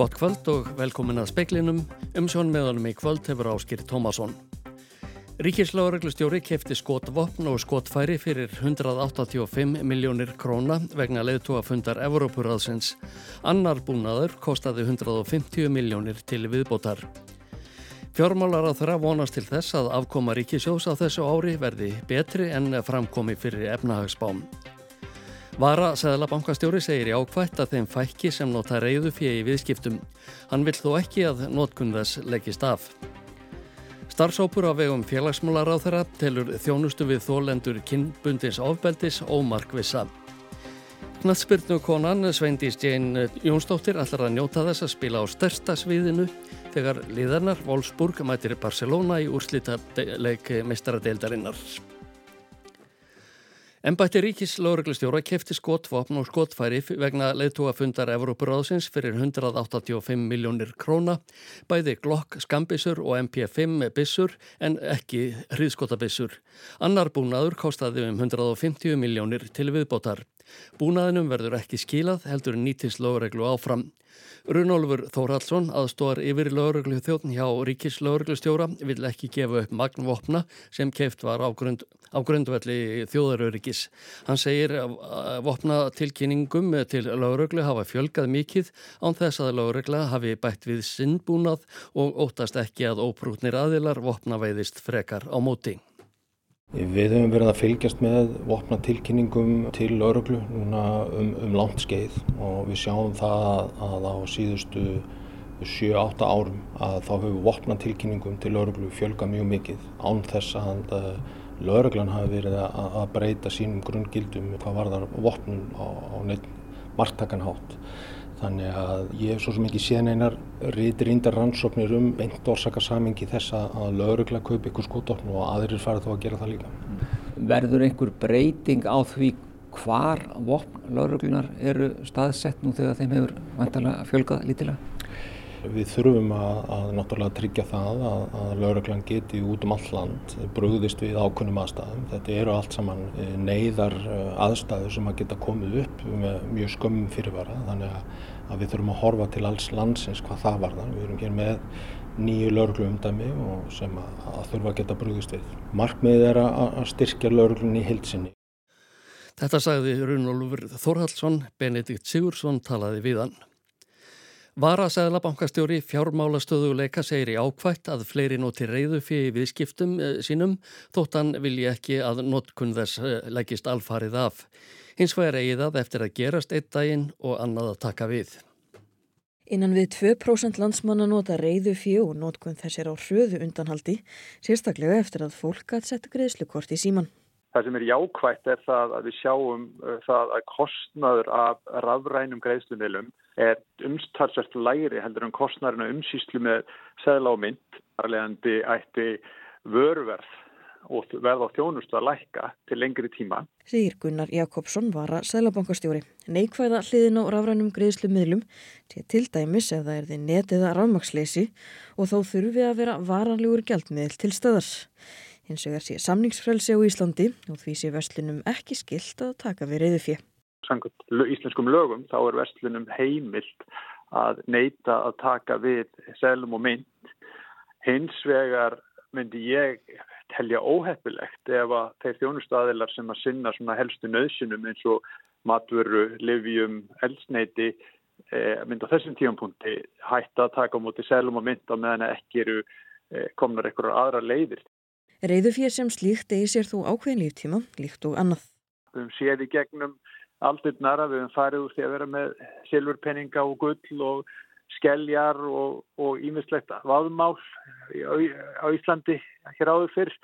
Gott kvöld og velkomin að speklinum. Umsjón meðanum í kvöld hefur áskýr Tómasson. Ríkislaureglustjóri kefti skotvopn og skotfæri fyrir 185 miljónir króna vegna leðtúafundar Evrópuraðsins. Annar búnaður kostaði 150 miljónir til viðbótar. Fjármálar á þeirra vonast til þess að afkoma ríkisjós á þessu ári verði betri en framkomi fyrir efnahagsbám. Vara Sæðlabankastjóri segir í ákvætt að þeim fækki sem nota reyðu fyrir viðskiptum. Hann vill þó ekki að notkun þess leggist af. Starfsópur á vegum félagsmólar á þeirra telur þjónustu við þólendur kinnbundins ofbeldis ómarkvissa. Knatsbyrnu konan Sveindís Jane Jónsdóttir ætlar að njóta þess að spila á största sviðinu þegar liðarnar Wolfsburg mætir Barcelona í úrslita leik mestaradeildarinnar. Embætti Ríkis lauruglistjóra kefti skotvapn og skotfæri vegna leðtúafundar Evrópuráðsins fyrir 185 miljónir króna, bæði Glock skambissur og MP5 bissur en ekki hriðskotabissur. Annar búnaður kostaði um 150 miljónir til viðbótar. Búnaðinum verður ekki skilað heldur nýtist laureglu áfram. Runolfur Þórhalsson, aðstóðar yfir lauruglu þjóðn hjá Ríkis lauruglustjóra, vil ekki gefa upp magnvopna sem keift var á, grund, á grundvelli þjóðaröryggis. Hann segir að vopnatilkynningum til lauruglu hafa fjölgað mikið án þess að laurugla hafi bætt við sinnbúnað og óttast ekki að óprútnir aðilar vopna veiðist frekar á móti. Við höfum verið að fylgjast með vopna tilkynningum til lauruglu núna um, um langt skeið og við sjáum það að á síðustu 7-8 árum að þá hefur vopna tilkynningum til lauruglu fjölga mjög mikið án þess að lauruglan hafi verið að breyta sínum grunngildum hvað var þar vopnum á, á neitt margtakanhátt. Þannig að ég hef svo sem ekki séð neinar reyndar rannsóknir um beint orsakasamingi þess að laurugla kaupi ykkur skotofn og aðrir fara þá að gera það líka. Verður einhver breyting á því hvar vopn lauruglunar eru staðsett nú þegar þeim hefur vantalega fjölgað lítilega? Við þurfum að, að náttúrulega tryggja það að, að lauruglan geti út um all land brugðist við ákunnum aðstæðum. Þetta eru allt saman eh, neyðar eh, aðstæður sem að geta komið upp með mjög skömmum fyrirvara þannig að við þurfum að horfa til alls landsins hvað það varðan. Við erum hér með nýju lauruglu umdæmi sem að, að þurfa að geta brugðist við. Markmiðið er að styrkja lauruglunni í heilsinni. Þetta sagði Runolfur Þorhalsson, Benedikt Sigursson talaði við hann. Varasæðlabankastjóri fjármálastöðuleika segir í ákvætt að fleiri noti reyðu fyrir viðskiptum eh, sínum þóttan vilji ekki að notkun þess eh, leggist alfarið af. Hins vegar eigið að eftir að gerast eitt daginn og annað að taka við. Innan við 2% landsmanna nota reyðu fyrir og notkun þessir á hröðu undanhaldi, sérstaklega eftir að fólk að setja greiðslukort í síman. Það sem er jákvægt er það að við sjáum uh, það að kostnaður af rafrænum greiðslunilum er umstalsvært læri heldur en kostnaðurinn og umsýslu með segla og mynd. Það leiðandi ætti vörverð og verð á þjónustu að lækka til lengri tíma. Sigir Gunnar Jakobsson var að seglabankastjóri. Neikvæða hliðin á rafrænum greiðslu miðlum til til dæmis ef það er því netiða rafmaksleysi og þá þurfi að vera varanlegur gældmiðl til stöðars. Hins vegar sé samningsfrelsi á Íslandi og því sé vestlunum ekki skilt að taka við reyðu fjö. Sannkvæmt íslenskum lögum þá er vestlunum heimilt að neyta að taka við selum og mynd. Hins vegar myndi ég telja óheppilegt ef að þeir þjónustadilar sem að sinna svona helstu nöðsynum eins og matvöru, livjum, elsneiti eh, myndi á þessum tíampunkti hætta að taka á móti selum og mynd á meðan ekki eru eh, komnar einhverjar aðra leiðir. Reyðufér sem slíkt eigi sér þó ákveðin líftíma, líkt og annað. Við höfum séð í gegnum aldurnar að við höfum farið úr því að vera með silfurpenninga og gull og skelljar og ímislegt vaðmál á Íslandi hér áður fyrr.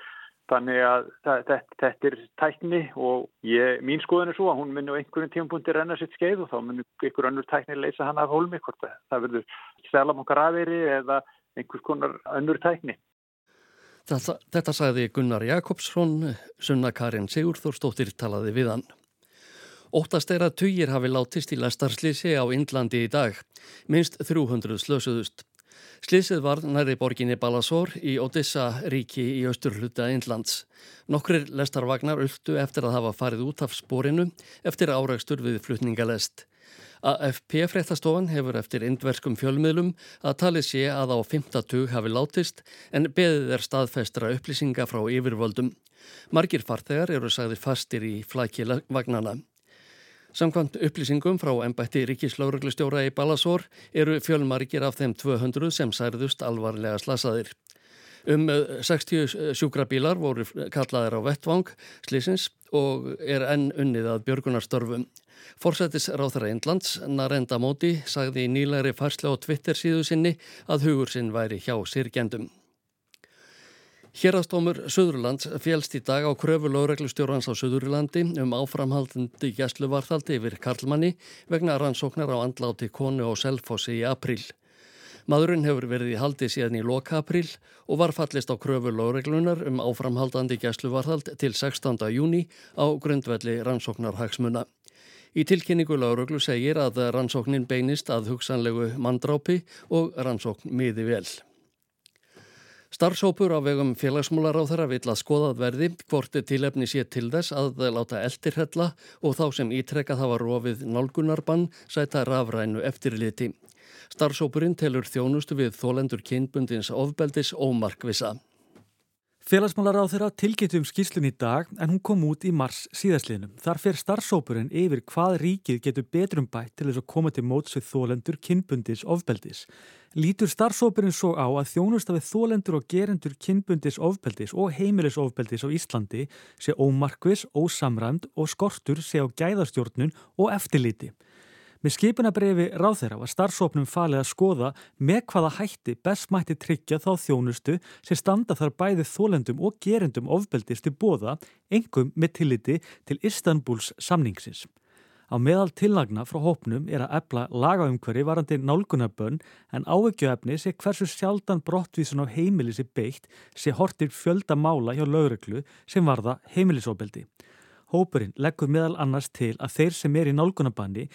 Þannig að þetta, þetta er tækni og ég, mín skoðun er svo að hún muni á einhverjum tímapunkti renna sitt skeið og þá muni einhver önnur tækni leysa hann af hólmi hvort það verður stelamokkar aðveri eða einhvers konar önnur tækni. Þetta, þetta sagði Gunnar Jakobsson, sunna Karin Sigurþórsdóttir talaði við hann. Óttast er að tugir hafi látist í lastarslýsi á Indlandi í dag. Minst 300 slösuðust. Slýsið var næri borginni Balasór í Odessa ríki í austurhluta Indlands. Nokkrir lestarvagnar öldu eftir að hafa farið út af spórinu eftir áreikstur við flutningalest. AFP fréttastofan hefur eftir indverskum fjölmiðlum að talið sé að á 50 hafi látist en beðið er staðfestra upplýsinga frá yfirvöldum. Margir farþegar eru sagði fastir í flækivagnana. Samkvæmt upplýsingum frá ennbætti Ríkislauruglustjóra í Balasór eru fjölmargir af þeim 200 sem særðust alvarlega slasaðir. Um 60 sjúkrabílar voru kallaðir á vettvang slísins og er enn unnið að björgunarstörfum. Forsættis ráþara Indlands, Narenda Móti, sagði í nýlegri farsla á Twitter síðu sinni að hugur sinn væri hjá sirkjendum. Hérastómur Suðurlands félst í dag á kröfu lögreglustjórans á Suðurlandi um áframhaldandi gæsluvarþaldi yfir Karlmanni vegna rannsóknar á andláti konu og selfossi í april. Madurinn hefur verið í haldi síðan í loka april og var fallist á kröfu lögreglunar um áframhaldandi gæsluvarþald til 16. júni á grundvelli rannsóknar hagsmuna. Í tilkynningu lögreglu segir að rannsóknin beinist að hugsanlegu mandrápi og rannsókn miði vel. Starfsópur á vegum félagsmúlaráþara vill að skoðað verði hvort tilefni sé til þess að láta eldirhella og þá sem ítrekkað hafa rofið nálgunarbann sæta rafrænu eftirliti. Starfsópurinn telur þjónustu við þólendur kynbundins ofbeldis ómarkvisa. Félagsmálaráð þeirra tilgetum skýrslun í dag en hún kom út í mars síðasliðnum. Þar fer starfsópurinn yfir hvað ríkið getur betrum bætt til þess að koma til móts við þólendur kynbundis ofbeldis. Lítur starfsópurinn svo á að þjónusta við þólendur og gerendur kynbundis ofbeldis og heimilis ofbeldis á Íslandi sé ómarkvis, ósamræmt og skortur sé á gæðastjórnun og eftirliti. Með skipunabrefi ráð þeirra var starfsóknum falið að skoða með hvaða hætti best mætti tryggja þá þjónustu sem standa þar bæði þólendum og gerendum ofbeldist í bóða, engum með tilliti til Istanbuls samningsins. Á meðal tillagna frá hópnum er að ebla lagaumhverfi varandi nálgunabönn en áveggjöfni sé hversu sjaldan brottvísun á heimili sé beitt sé hortir fjölda mála hjá lögreglu sem varða heimilisofbeldi. Hópurinn leggur meðal annars til að þeir sem er í nálgunabanni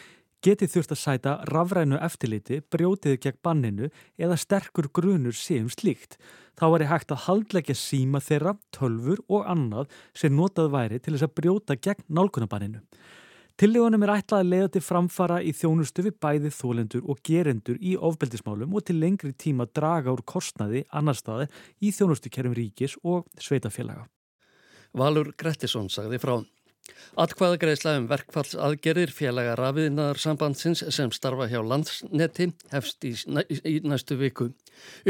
geti þurft að sæta rafrænu eftirliti, brjótiði gegn banninu eða sterkur grunur séum slíkt. Þá er hægt að haldleggja síma þeirra, tölfur og annað sem notað væri til þess að brjóta gegn nálgunabanninu. Tillegunum er ætlað að leiða til framfara í þjónustu við bæði þólendur og gerendur í ofbeldismálum og til lengri tíma draga úr kostnaði annar staði í þjónustukerfum ríkis og sveitafélaga. Valur Grettisson sagði frá. Atkvæðagreisla um verkfallsaðgerðir félaga rafiðnaðar sambandsins sem starfa hjá landsneti hefst í, í næstu viku.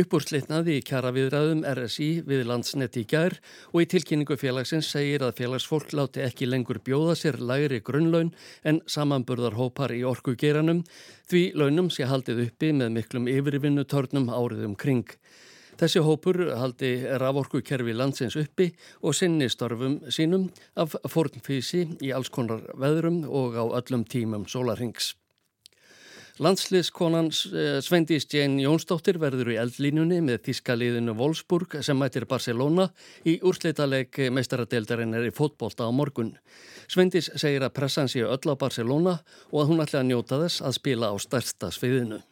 Uppúrslitnaði í kjara viðræðum RSI við landsneti í gær og í tilkynningu félagsins segir að félagsfólk láti ekki lengur bjóða sér læri grunnlaun en samanburðar hópar í orkugeranum því launum sé haldið uppi með miklum yfirvinnu törnum áriðum kring. Þessi hópur haldi raforkukerfi landsins uppi og sinni starfum sínum af fornfísi í alls konar veðrum og á öllum tímum sólarhengs. Landsliðskonan eh, Svendís Jane Jónsdóttir verður í eldlínunni með Þískaliðinu Wolfsburg sem mætir Barcelona í úrslitaleg meistaradeildarinnar í fótbolta á morgun. Svendís segir að pressan sé öll á Barcelona og að hún ætla að njóta þess að spila á stærsta sviðinu.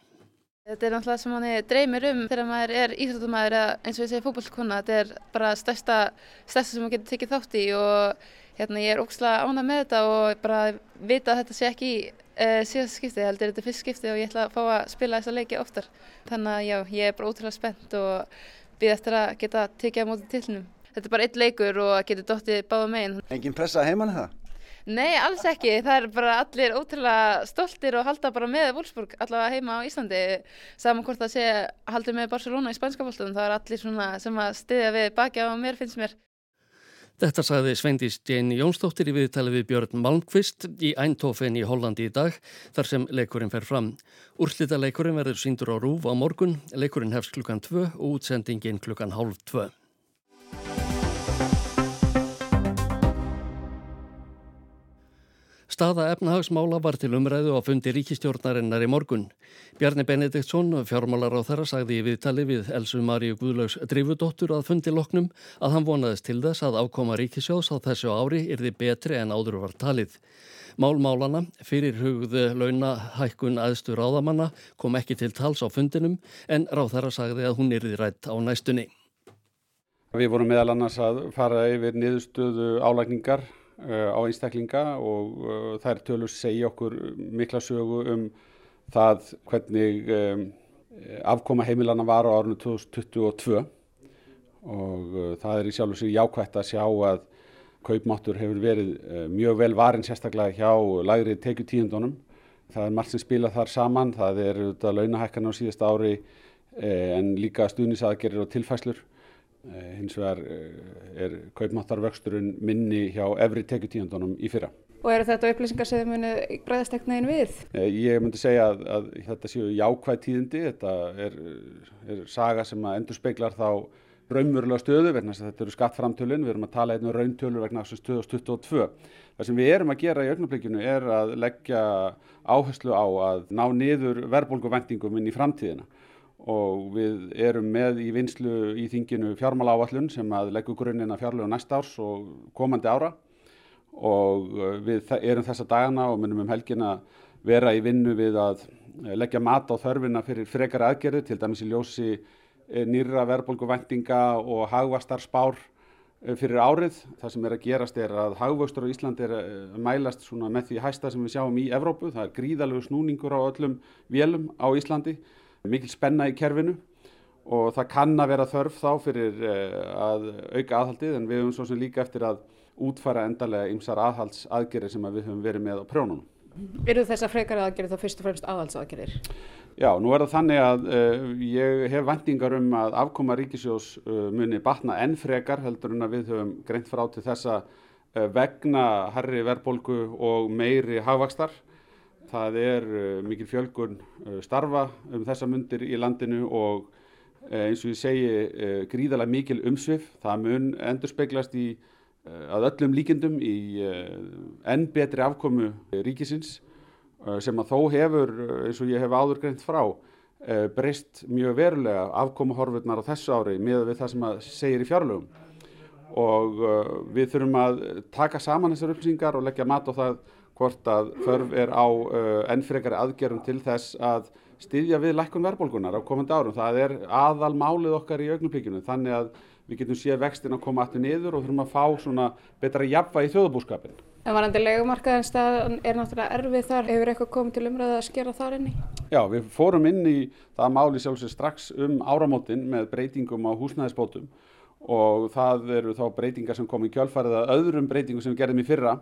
Þetta er náttúrulega sem manni dreymir um þegar maður er íþróttumæður eða eins og ég segi fókbaltkona. Þetta er bara stærsta, stærsta sem maður getur tekið þátt í og hérna, ég er ógslag ánað með þetta og bara vita að þetta sé ekki í uh, síðast skipti. Ég held að þetta er fyrst skipti og ég ætla að fá að spila þessa leiki oftar. Þannig að já, ég er bara ótrúlega spennt og býð eftir að geta tekið á mótið tilnum. Þetta er bara eitt leikur og getur dóttið báða meginn. Engin pressa heimann það? Nei, alls ekki. Það er bara allir ótrúlega stoltir og halda bara með Wolfsburg allavega heima á Íslandi. Saman hvort það sé haldi með Barcelona í spænska fólktum, það er allir svona sem að stiðja við baki á mér finnst mér. Þetta sagði Sveindís Jane Jónsdóttir í viðtali við Björn Malmqvist í Eindhofen í Hollandi í dag þar sem leikurinn fer fram. Úrslita leikurinn verður síndur á Rúf á morgun, leikurinn hefst klukkan 2 og útsendingin klukkan halv 2. Staða efnahagsmála var til umræðu á fundi ríkistjórnarinnar í morgun. Bjarni Benediktsson, fjármálar á þeirra, sagði í viðtali við Elsu Maríu Guðlaugs drifudóttur að fundi loknum að hann vonaðist til þess að ákoma ríkisjós á þessu ári yrði betri en áður var talið. Málmálana fyrir hugðu launahækkun aðstu ráðamanna kom ekki til tals á fundinum en ráð þeirra sagði að hún yrði rætt á næstunni. Við vorum meðal annars að fara yfir niðurstöðu álækningar á einstaklinga og þær tölur segja okkur mikla sögu um það hvernig afkoma heimilana var á árinu 2022 og það er í sjálf og sér jákvægt að sjá að kaupmáttur hefur verið mjög vel varin sérstaklega hjá lægri tekjutíundunum. Það er margt sem spila þar saman, það er auðvitað launahækkan á síðast ári en líka stuðnisaðgerir og tilfæslur. Eh, hins vegar eh, er kaupmáttarvöxturinn minni hjá efri tekjutíðandunum í fyrra. Og eru þetta upplýsingar sem þið munið bregðast ekkert neginn við? Eh, ég myndi segja að, að þetta séu jákvæð tíðindi. Þetta er, er saga sem endur speiklar þá raunverulega stöðu vegna þess að þetta eru skattframtölun. Við erum að tala einnig um rauntölur vegna stöðu 2022. Það sem við erum að gera í augnablikinu er að leggja áherslu á að ná niður verðbólguvendingum inn í framtíðina og við erum með í vinslu í þinginu fjármála áallun sem að leggur grunninn að fjárlegu næsta árs og komandi ára og uh, við erum þessa dagana og munum um helgina vera í vinnu við að uh, leggja mat á þörfina fyrir frekara aðgerði til dæmis í ljósi uh, nýra verðbólguvæntinga og hagvastar spár fyrir árið. Það sem er að gerast er að hagvöxtur á Íslandi er mælast með því hæsta sem við sjáum í Evrópu. Það er gríðalegu snúningur á öllum vélum á Íslandi mikil spenna í kerfinu og það kann að vera þörf þá fyrir eh, að auka aðhaldið en við höfum svo sem líka eftir að útfara endarlega ymsar aðhaldsaðgerir sem að við höfum verið með á prjónunum. Eru þessar frekari aðgerir þá fyrst og fremst aðhaldsaðgerir? Já, nú er það þannig að uh, ég hef vendingar um að afkoma ríkisjós uh, muni batna enn frekar heldur en að við höfum greint frá til þessa uh, vegna herri verðbólgu og meiri hafvakstar. Það er uh, mikil fjölgun uh, starfa um þessa mundir í landinu og uh, eins og ég segi gríðalega mikil umsvið. Það mun endur speglast í að öllum líkendum í enn betri afkomu ríkisins sem að þó hefur, eins og ég hef áður greint frá, breyst mjög verulega afkomuhorfurnar á þessu ári með við það sem að segir í fjárlögum. Og við þurfum að taka saman þessar upplýsingar og leggja mat á það hvort að þörf er á uh, ennfrekari aðgerum til þess að styðja við lækkun verðbólgunar á komandi árum. Það er aðal málið okkar í augnumplíkjunu þannig að við getum séð vextin að koma aftur niður og þurfum að fá svona betra jafnva í þjóðabúskapin. En varandi legumarkaðin staðan er náttúrulega erfið þar. Hefur eitthvað komið til umræða að skera þar inn í? Já, við fórum inn í það máli sjálfsög strax um áramótin með breytingum á húsnæðisbótum og það eru þá breytingar sem kom í kjálfarið að öðrum breytingum sem við gerðum í fyrra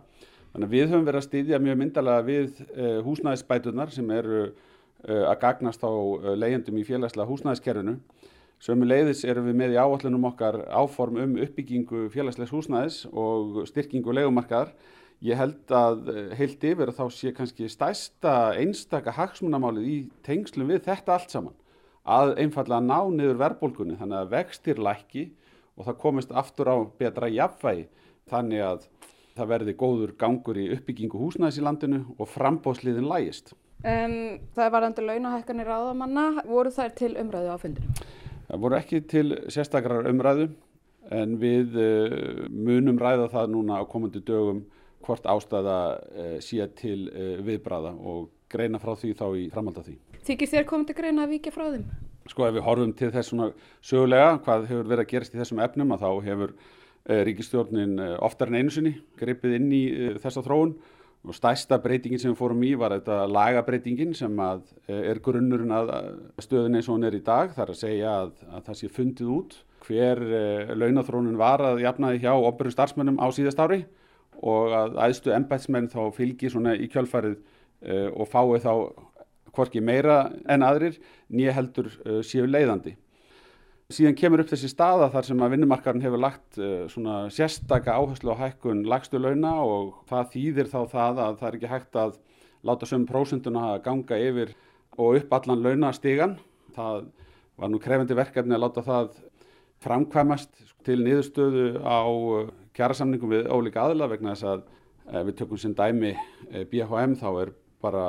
Þannig að við höfum verið að styðja mjög myndalega við uh, húsnæðisbætunar sem eru uh, að gagnast á uh, leyendum í félagslega húsnæðiskerfinu. Sömu leiðis erum við með í áallunum okkar áform um uppbyggingu félagslegs húsnæðis og styrkingu legumarkaðar. Ég held að heilt yfir að þá sé kannski stæsta einstaka hagsmunamálið í tengslum við þetta allt saman. Að einfallega ná niður verðbólkunni þannig að vextir lækki og það komist aftur á betra jafnvægi þannig að það verði góður gangur í uppbyggingu húsnæðis í landinu og frambóðsliðin lægist. En það var endur launahækkanir áðamanna, voru þær til umræðu á fundinu? Það voru ekki til sérstakrar umræðu en við uh, munum ræða það núna á komandi dögum hvort ástæða uh, sé til uh, viðbræða og greina frá því þá í framhald af því. Þykir þér komandi greina að vika frá þeim? Sko ef við horfum til þess svona sögulega hvað hefur verið að gerast í þessum efnum að þá hefur Eh, ríkistjórnin eh, oftar en einu sinni greipið inn í eh, þessa þróun og stærsta breytingin sem við fórum í var þetta lagabreitingin sem að er grunnurinn að stöðin eins og hún er í dag þar að segja að, að það sé fundið út hver launathrónun var að jafnaði hjá ofberu starfsmönnum á síðast ári og að æðstu embætsmenn þá fylgir svona í kjölfarið og fái þá hvorki meira en aðrir nýja heldur séu leiðandi. Síðan kemur upp þessi staða þar sem að vinnumarkarinn hefur lagt uh, svona sérstaka áherslu á hækkun lagstu launa og það þýðir þá það að það er ekki hægt að láta sömum prósunduna að ganga yfir og upp allan launastigan. Það var nú krefendi verkefni að láta það framkvæmast til niðurstöðu á uh, kjærasamningum við ólíka aðla vegna þess að uh, við tökum sem dæmi BHM þá er bara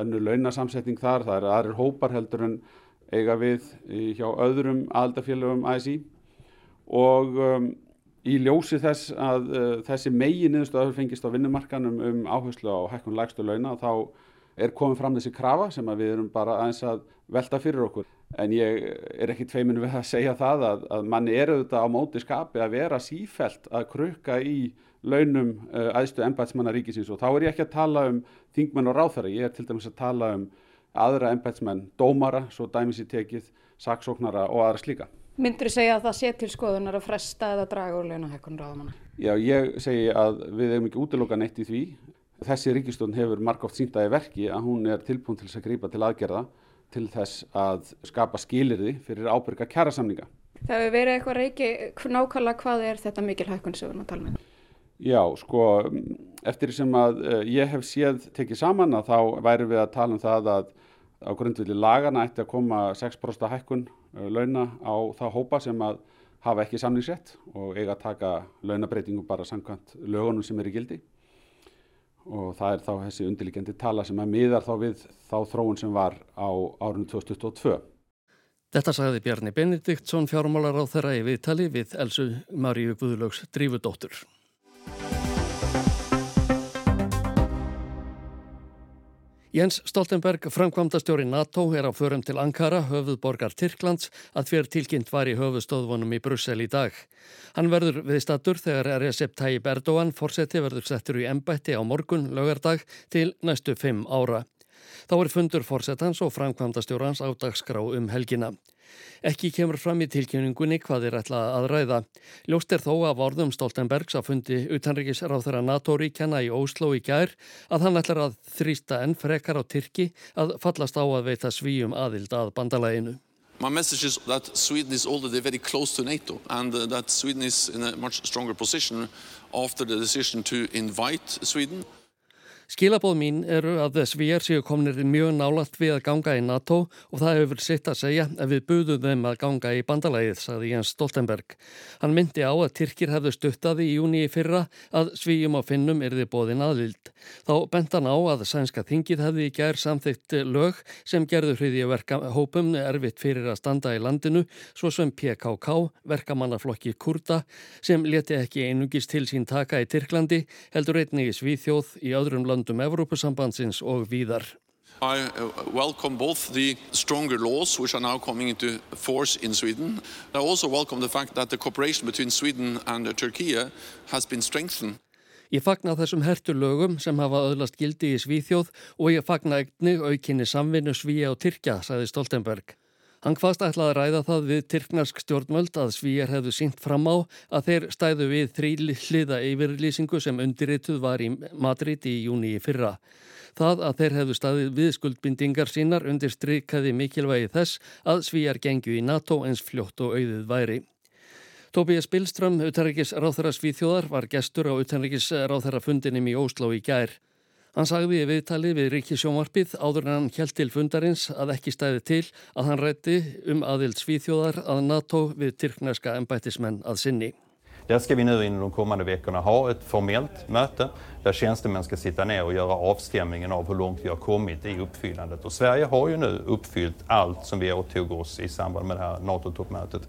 önnu launasamsetning þar, það er aðrir hópar heldur en eiga við hjá öðrum aðaldafélögum ASI og um, í ljósi þess að uh, þessi megin niðurstöður fengist á vinnumarkanum um áherslu á hækkun lagstu launa þá er komið fram þessi krafa sem við erum bara aðeins að velta fyrir okkur. en ég er ekki tveiminu við að segja það að, að manni er auðvitað á móti skapi að vera sífælt að krukka í launum uh, æðstu ennbætsmanna ríkisins og þá er ég ekki að tala um þingmenn og ráþara, ég er til dæmis að tala um aðra ennbætsmenn, dómara, svo dæmis í tekið, saksóknara og aðra slíka. Myndur þú segja að það sé til skoðunar að fresta eða draga úr launahækkun ráðamanna? Já, ég segi að við hefum ekki útiloka neitt í því. Þessi ríkistofn hefur margóft síndaði verki að hún er tilbúin til þess að grípa til aðgerða til þess að skapa skilirði fyrir ábyrga kjærasamninga. Það hefur verið eitthvað reiki, nákvæmlega hvað er þetta mikil hækkun sem við erum að tala með? Já, sko, eftir sem að uh, ég hef séð tekið saman að þá væri við að tala um það að á grundvili lagana ætti að koma 6% hækkun uh, launa á það hópa sem að hafa ekki samningsrétt og eiga að taka launabreitingu bara samkvæmt lögunum sem er í gildi og það er þá þessi undirlíkjandi tala sem að miðar þá við þá þróun sem var á árunum 2022. Þetta sagði Bjarni Benediktsson fjármálar á þeirra í viðtali við Elsu Maríu Guðlögs Drífudóttur. Jens Stoltenberg, framkvamdastjóri NATO, er á förum til Ankara, höfuðborgar Tyrklands, að fyrir tilkynnt var í höfuðstóðvonum í Brussel í dag. Hann verður viðstattur þegar Recep Tayyip Erdogan fórseti verður settur í embætti á morgun, lögardag, til næstu fimm ára. Þá er fundur fórsetans og framkvamdastjórans á dagskrá um helgina. Ekki kemur fram í tilkynningunni hvað er ætla að ræða. Ljóst er þó af orðum Stoltenbergs að fundi utanrikisráð þeirra NATO-ríkjana í Óslo í gær að hann ætlar að þrýsta enn frekar á Tyrki að fallast á að veita svíum aðild að bandalæginu. My message is that Sweden is already very close to NATO and uh, that Sweden is in a much stronger position after the decision to invite Sweden. Skilabóð mín eru að svíjar séu komnir mjög nálagt við að ganga í NATO og það hefur sitt að segja að við buðum þeim að ganga í bandalægið, sagði Jens Stoltenberg. Hann myndi á að Tyrkir hefðu stuttaði í júni í fyrra að svíjum á finnum erði bóðin aðvild. Þá bent hann á að sænska þingið hefði í gerð samþygt lög sem gerðu hriði verka hópum erfitt fyrir að standa í landinu, svo sem PKK, verkamannaflokki Kurda, sem leti ekki einungist til sín taka í Tyrklandi, heldur einnig í Svíþjóð í öðrum landum löndum Evrópusambandsins og víðar. I uh, welcome both the stronger laws which are now coming into force in Sweden. I also welcome the fact that the cooperation between Sweden and Turkey has been strengthened. Ég fagna þessum hertulögum sem hafa öðlast gildi í Svíþjóð og ég fagna eigni aukinni samvinnu Svíja og Tyrkja, sagði Stoltenberg. Hann hvaðst ætlaði að ræða það við Tyrknarsk stjórnmöld að Svíjar hefðu sínt fram á að þeir stæðu við þrýliða yfirlýsingu sem undirrituð var í Madrid í júni í fyrra. Það að þeir hefðu staðið við skuldbindingar sínar undir strykkaði mikilvægi þess að Svíjar gengju í NATO eins fljótt og auðið væri. Tóbías Bilström, utanrikis ráþæra Svíþjóðar, var gestur á utanrikis ráþæra fundinum í Ósló í gær. Hann sagði í viðtali við Ríkisjónvarpið áður en hann held til fundarins að ekki stæði til að hann rætti um aðild svíþjóðar að NATO við tyrknarska embættismenn að sinni. Där ska vi nu inom de kommande veckorna ha ett formellt möte där tjänstemän ska sitta ner och göra avstämningen av hur långt vi har kommit i uppfyllandet. Och Sverige har ju nu uppfyllt allt som vi åtog oss i samband med det här NATO-toppmötet.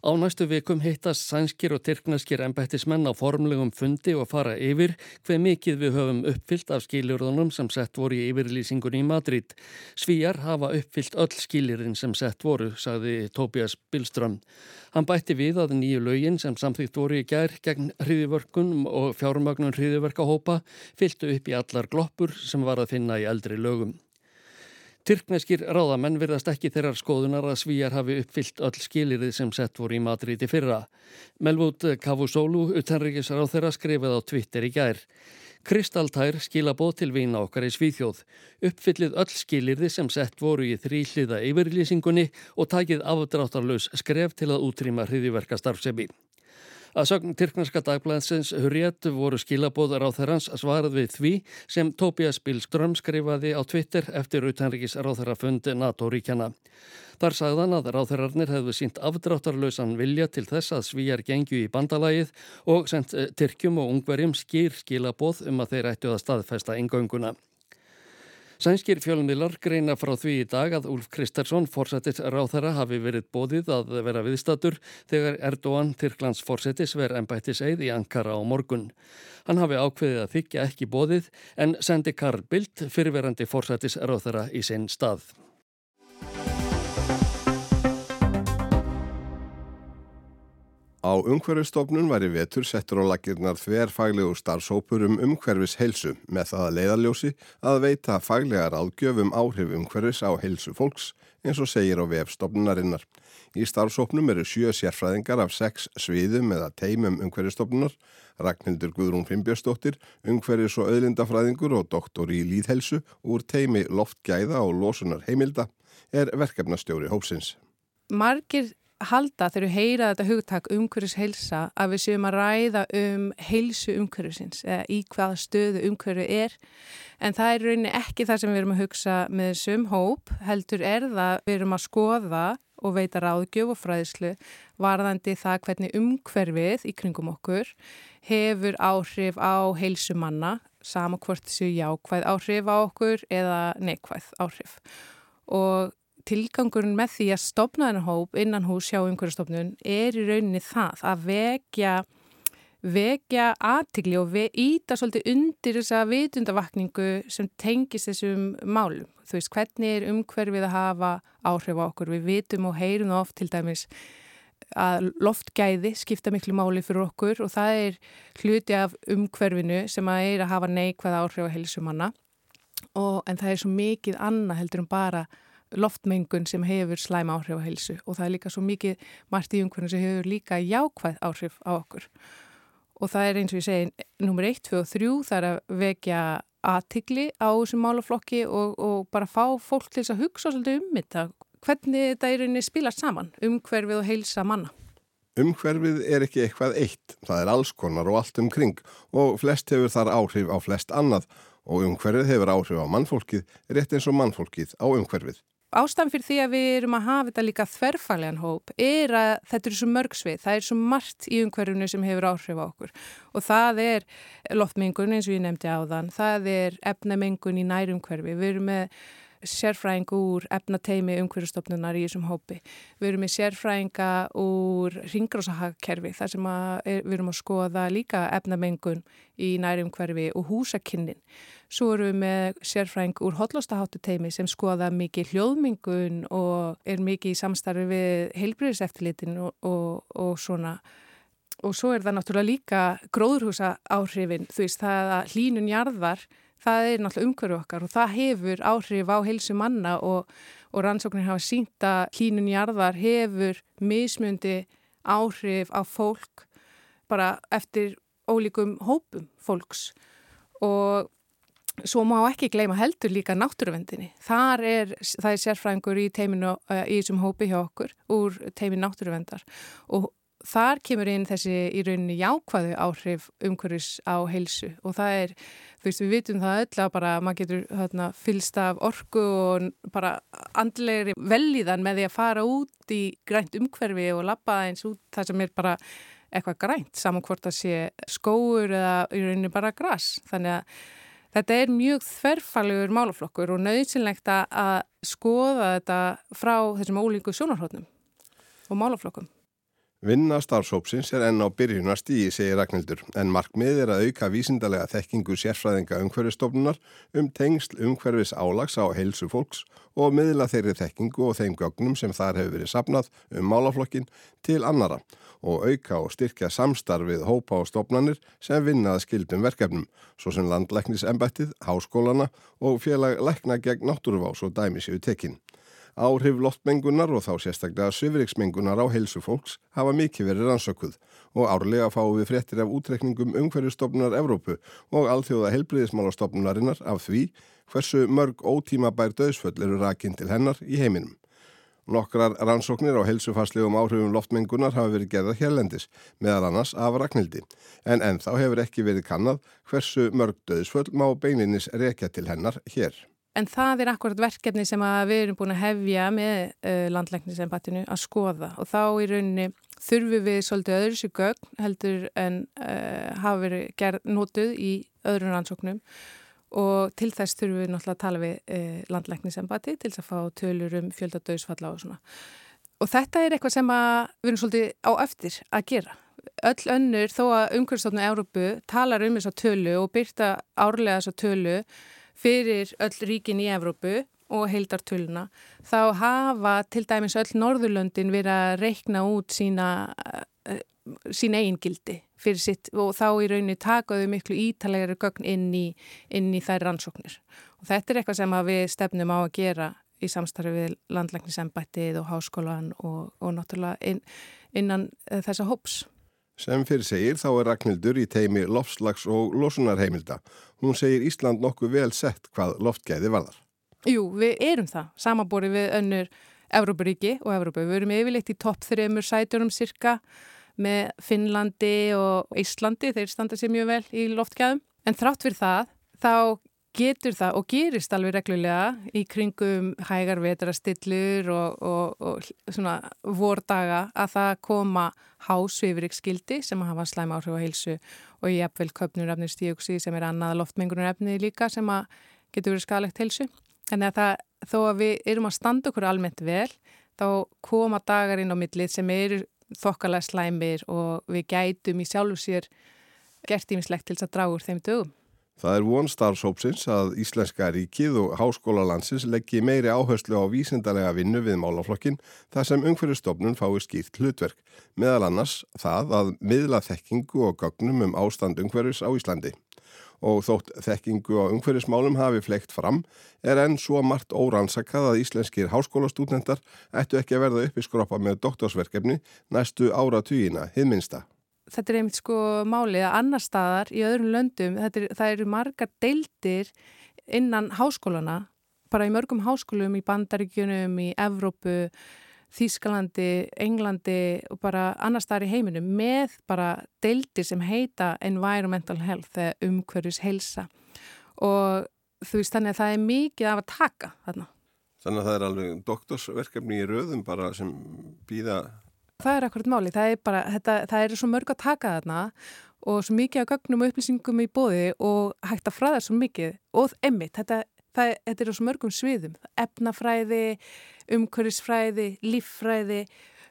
Á næstu vikum hittast sænskir og tyrknaskir embættismenn á formlegum fundi og fara yfir hver mikið við höfum uppfyllt af skilurðunum sem sett voru í yfirlýsingunni í Madrid. Svíjar hafa uppfyllt öll skilirinn sem sett voru, sagði Tobias Billström. Hann bætti við að nýju lögin sem samþýtt voru í gær gegn hriðivörkunum og fjármagnun hriðiverkahópa fylgtu upp í allar gloppur sem var að finna í eldri lögum. Tyrkneskir ráðamenn virðast ekki þeirrar skoðunar að svíjar hafi uppfyllt öll skilirið sem sett voru í Madrid í fyrra. Melvút Kavusólu, utanrikis ráð þeirra, skrifið á Twitter í gær. Kristaltær skilabóð til vina okkar í Svíþjóð. Uppfyllið öll skilirði sem sett voru í þrýliða yfirlýsingunni og takið afdráttarlaus skref til að útrýma hriðiverka starfsemi. Að sögn Tyrknarska dagblæðsins Hurriet voru skilabóðar á þeirrans svarað við því sem Tobias Billström skrifaði á Twitter eftir utanrikis ráþærafund NATO-ríkjana. Þar sagðan að ráþærarnir hefðu sínt afdráttarlausan vilja til þess að svíjar gengju í bandalagið og sendt eh, Tyrkjum og ungverjum skýr skilabóð um að þeir ættu að staðfesta engönguna. Sænskir fjölmiðlar greina frá því í dag að Úlf Kristersson, fórsættis ráþara, hafi verið bóðið að vera viðstatur þegar Erdogan, Tyrklands fórsetis, verið ennbættis eið í Ankara á morgun. Hann hafi ákveðið að þykja ekki bóðið en sendi Karl Bildt fyrirverandi fórsættis ráþara í sinn stað. Á umhverfistofnun var í vetur settur á lakirnar þverfaglegu starfsópur um umhverfis heilsu með það að leiðarljósi að veita faglegar ágjöfum áhrif umhverfis á heilsu fólks eins og segir á vefstofnunarinnar. Í starfsópnum eru sjö sérfræðingar af sex sviðum eða teimum umhverfistofnunar, Ragnhildur Guðrún Fimbjörnsdóttir, umhverfis og auðlindafræðingur og doktor í líðhelsu úr teimi loftgæða og losunar heimilda er verkefnastjóri hópsins. Margir halda þegar við heyra þetta hugtak umhverfis heilsa að við séum að ræða um heilsu umhverfisins eða í hvaða stöðu umhverfi er. En það er rauninni ekki það sem við erum að hugsa með þessum hóp heldur er það við erum að skoða og veita ráðgjöf og fræðslu varðandi það hvernig umhverfið í kringum okkur hefur áhrif á heilsu manna sama hvort þessu jákvæð áhrif á okkur eða neikvæð áhrif. Og tilgangurinn með því að stopna þennan hóp innan hús hjá umhverjastofnun er í rauninni það að vekja vekja aðtigli og íta svolítið undir þessa vitundavakningu sem tengist þessum málum. Þú veist, hvernig er umhverfið að hafa áhrif á okkur? Við vitum og heyrum oft til dæmis að loftgæði skipta miklu máli fyrir okkur og það er hluti af umhverfinu sem að er að hafa neikvæða áhrif á helsumanna en það er svo mikið annað heldur um bara loftmengun sem hefur slæm áhrif á heilsu og það er líka svo mikið margt í umhverfum sem hefur líka jákvæð áhrif á okkur. Og það er eins og ég segi nummer 1, 2 og 3 það er að vekja aðtigli á þessum málaflokki og, og bara fá fólk til þess að hugsa svolítið um þetta. Hvernig þetta er einnig spilast saman umhverfið og heilsa manna? Umhverfið er ekki eitthvað eitt, það er alls konar og allt umkring og flest hefur þar áhrif á flest annað og umhverfið hefur áhrif á mannfólkið rétt eins og mannfólkið á umhverfið ástæðan fyrir því að við erum að hafa þetta líka þverfaglegan hóp er að þetta er svo mörgsvið, það er svo margt í umhverfunu sem hefur áhrif á okkur og það er loftmengun eins og ég nefndi á þann, það er efnamengun í nærumhverfi, við erum með sérfræðing úr efnateimi umhverfstofnunar í þessum hópi. Við erum með sérfræðinga úr ringrásahakerfi þar sem er, við erum að skoða líka efnamengun í nærumhverfi og húsakinnin. Svo erum við með sérfræðing úr hotlostaháttu teimi sem skoða mikið hljóðmingun og er mikið í samstarfi við heilbriðiseftirlitin og, og, og svona. Og svo er það náttúrulega líka gróðurhúsa áhrifin, þú veist það að hlínun jarðar það er náttúrulega umhverju okkar og það hefur áhrif á heilsu manna og, og rannsóknir hafa sínt að hlínun jarðar hefur mismundi áhrif á fólk bara eftir ólíkum hópum fólks. Og svo má ekki gleyma heldur líka náttúruvendinni. Þar er, það er sérfræðingur í teiminu eh, í þessum hópi hjá okkur úr teimin náttúruvendar og þar kemur inn þessi í rauninni jákvæðu áhrif umhverfis á heilsu. Og það er, þú veist, við vitum það öll að bara maður getur þarna, fylst af orku og bara andlegri velíðan með því að fara út í grænt umhverfi og lappa eins út það sem er bara eitthvað grænt saman hvort að sé skóur eða í rauninni bara græs þannig að Þetta er mjög þverfalegur málaflokkur og nöðsynlegt að skoða þetta frá þessum ólíku sjónarhóttnum og málaflokkum. Vinna starfsópsins er enn á byrjunast í, segir Ragnhildur, en markmið er að auka vísindalega þekkingu sérfræðinga umhverfistofnunar um tengsl umhverfis álags á heilsu fólks og miðla þeirri þekkingu og þeim gögnum sem þar hefur verið sapnað um málaflokkin til annara og auka og styrkja samstarfið hópa og stofnanir sem vinnað skildum verkefnum, svo sem landlæknisembættið, háskólana og félag lækna gegn náttúruvás og dæmisjöu tekinn. Áhrif loftmengunar og þá sérstaklega svifriksmengunar á heilsu fólks hafa mikið verið rannsökuð og árlega fáum við fréttir af útrekningum umhverjustofnunar Evrópu og alþjóða helbriðismálastofnunarinnar af því hversu mörg ótímabær döðsföll eru rakinn til hennar í heiminum. Nokkrar rannsóknir á heilsufarslegum áhrifum loftmengunar hafa verið gerða hérlendis, meðal annars af Ragnhildi, en ennþá hefur ekki verið kannad hversu mörg döðsföll má beininis rekja til hennar hér. En það er akkurat verkefni sem við erum búin að hefja með uh, landlæknisembattinu að skoða og þá í rauninni þurfum við svolítið öðru sér gögn heldur en uh, hafa verið gerð, nótuð í öðrun rannsóknum og til þess þurfum við náttúrulega að tala við uh, landlæknisembatti til þess að fá tölur um fjöldadauðsfalla og svona. Og þetta er eitthvað sem við erum svolítið á eftir að gera. Öll önnur þó að umhverfstofnu Európu talar um þessa tölu og byrta árlega þessa tölu fyrir öll ríkin í Evrópu og heildartöluna, þá hafa til dæmis öll Norðurlöndin verið að reikna út sína uh, sín eigin gildi fyrir sitt og þá í rauninni takaðu miklu ítalegri gögn inn í, inn í þær rannsóknir. Og þetta er eitthvað sem við stefnum á að gera í samstarfi við landlæknisembættið og háskólan og, og náttúrulega inn, innan uh, þessa hóps. Sem fyrir segir þá er Ragnhildur í teimi loftslags og losunarheimilda. Hún segir Ísland nokkuð vel sett hvað loftgæði varðar. Jú, við erum það. Samanbúri við önnur Evrópuríki og Evrópu. Við erum yfirleitt í topp þreymur sætjónum cirka með Finnlandi og Íslandi. Þeir standa sér mjög vel í loftgæðum. En þrátt fyrir það, þá getur það og gerist alveg reglulega í kringum hægar vetrastillur og, og, og svona vordaga að það koma hásvifrikskildi sem hafa slæm áhrif á heilsu og ég eppvel köpnurefnir stíuksi sem er annað loftmengunurefni líka sem getur verið skalegt heilsu. Þannig að það, þó að við erum að standa okkur almennt vel, þá koma dagar inn á millið sem eru þokkalega slæmir og við gætum í sjálfu sér gert ímislegt til þess að draga úr þeim dögum. Það er von starfsópsins að Íslenska ríkið og háskóla landsins leggji meiri áherslu á vísindarlega vinnu við málaflokkin þar sem umhverjastofnun fái skýrt hlutverk, meðal annars það að miðla þekkingu og gögnum um ástand umhverjus á Íslandi og þótt þekkingu á umhverfismálum hafi fleikt fram er enn svo margt órannsakað að íslenskir háskólastúdnendar ættu ekki að verða uppi skroppa með doktorsverkefni næstu áratugina hiðminsta. Þetta er einmitt sko málið að annar staðar í öðrum löndum, er, það eru margar deildir innan háskólana, bara í mörgum háskólum í bandaríkjunum, í Evrópu, Þískalandi, Englandi og bara annar staðar í heiminum með bara deildir sem heita environmental health eða umhverjus helsa og þú veist þannig að það er mikið af að taka þarna. Þannig að það er alveg doktorsverkefni í röðum bara sem býða. Það er akkurat máli, það er bara, þetta, það er svo mörg að taka þarna og svo mikið af gögnum og upplýsingum í bóði og hægt að fræða svo mikið. Og emmitt, þetta, það, þetta er svo mörgum sviðum, efnafræði, umhverfisfræði, líffræði,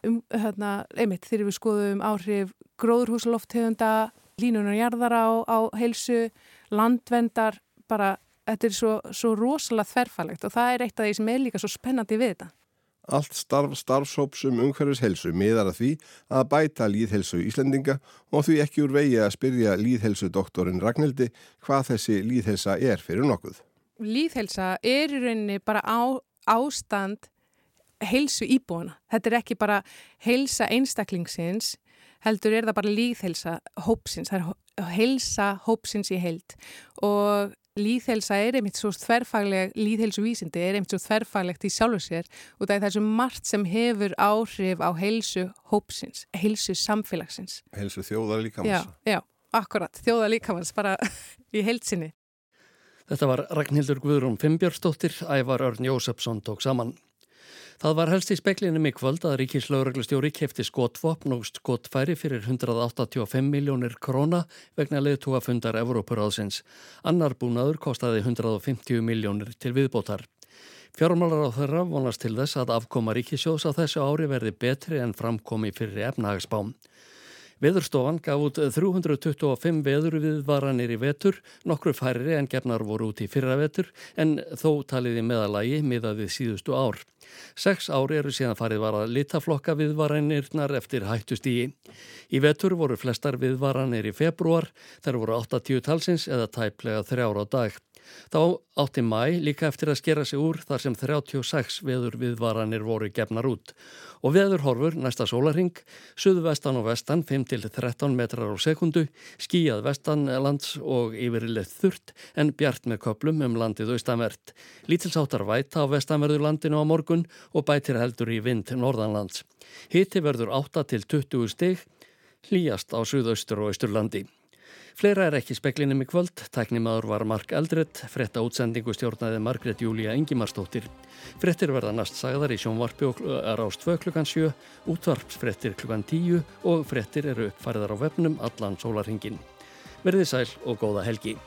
um, hérna, einmitt þegar við skoðum áhrif gróðurhúsalofthegunda, línunar jarðar á, á heilsu, landvendar, bara þetta er svo, svo rosalega þverfalegt og það er eitt af því sem er líka svo spennandi við þetta. Allt starf starfsópsum umhverfishelsu miðar að því að bæta líðhelsu Íslendinga og því ekki úr vegi að spyrja líðhelsu doktorin Ragnhildi hvað þessi líðhelsa er fyrir nokkuð. Líðhelsa er í rauninni bara á, ástand heilsu íbúana. Þetta er ekki bara heilsa einstaklingsins, heldur er það bara líðhelsa hópsins, það er heilsa hópsins í heild og líðhelsa er einmitt svo þverfagleg, líðhelsu vísindi er einmitt svo þverfaglegt í sjálfu sér og það er þessu margt sem hefur áhrif á heilsu hópsins, heilsu samfélagsins. Heilsu þjóðar líkamans. Já, já, akkurat, þjóðar líkamans bara í heilsinni. Þetta var Ragnhildur Guðrún Fimbjörnsdóttir, Ævar Örn Jósefsson tók saman. Það var helst í speklinum í kvöld að Ríkislauglustjóri kefti skotvopn og skotfæri fyrir 185 miljónir króna vegna leðtúafundar Evrópuráðsins. Annar búnaður kostaði 150 miljónir til viðbótar. Fjármálar á þeirra vonast til þess að afkoma Ríkisjós á þessu ári verði betri en framkomi fyrir efnahagsbám. Veðurstofan gaf út 325 veðurviðvaranir í vetur, nokkru færri en gefnar voru út í fyrra vetur en þó taliði meðalagi miðaðið síðustu ár. Seks ári eru síðan farið var að litaflokka viðvaranirnar eftir hættustígi. Í vetur voru flestar viðvaranir í februar, þær voru 80 talsins eða tæplega þrjára dag. Þá átti mæ líka eftir að skera sig úr þar sem 36 veður viðvaranir voru gefnar út og veður horfur næsta sólaring, suðvestan og vestan 5-13 metrar á sekundu, skíjað vestanlands og yfirilegt þurrt en bjart með köplum um landið austanvert. Lítilsáttar væta á vestanverðu landinu á morgun og bætir heldur í vind norðanlands. Hitti verður 8-20 stig, hlýjast á suðaustur og austurlandi. Fleira er ekki speklinum í kvöld, tæknimaður var Mark Eldredd, fretta útsendingu stjórnaði Margret Júlia Ingimarsdóttir. Frettir verða næst sagðar í sjónvarpi og er ást 2 klukkan 7, útvarpsfrettir klukkan 10 og frettir eru uppfæriðar á vefnum allan sólarhingin. Verðið sæl og góða helgi.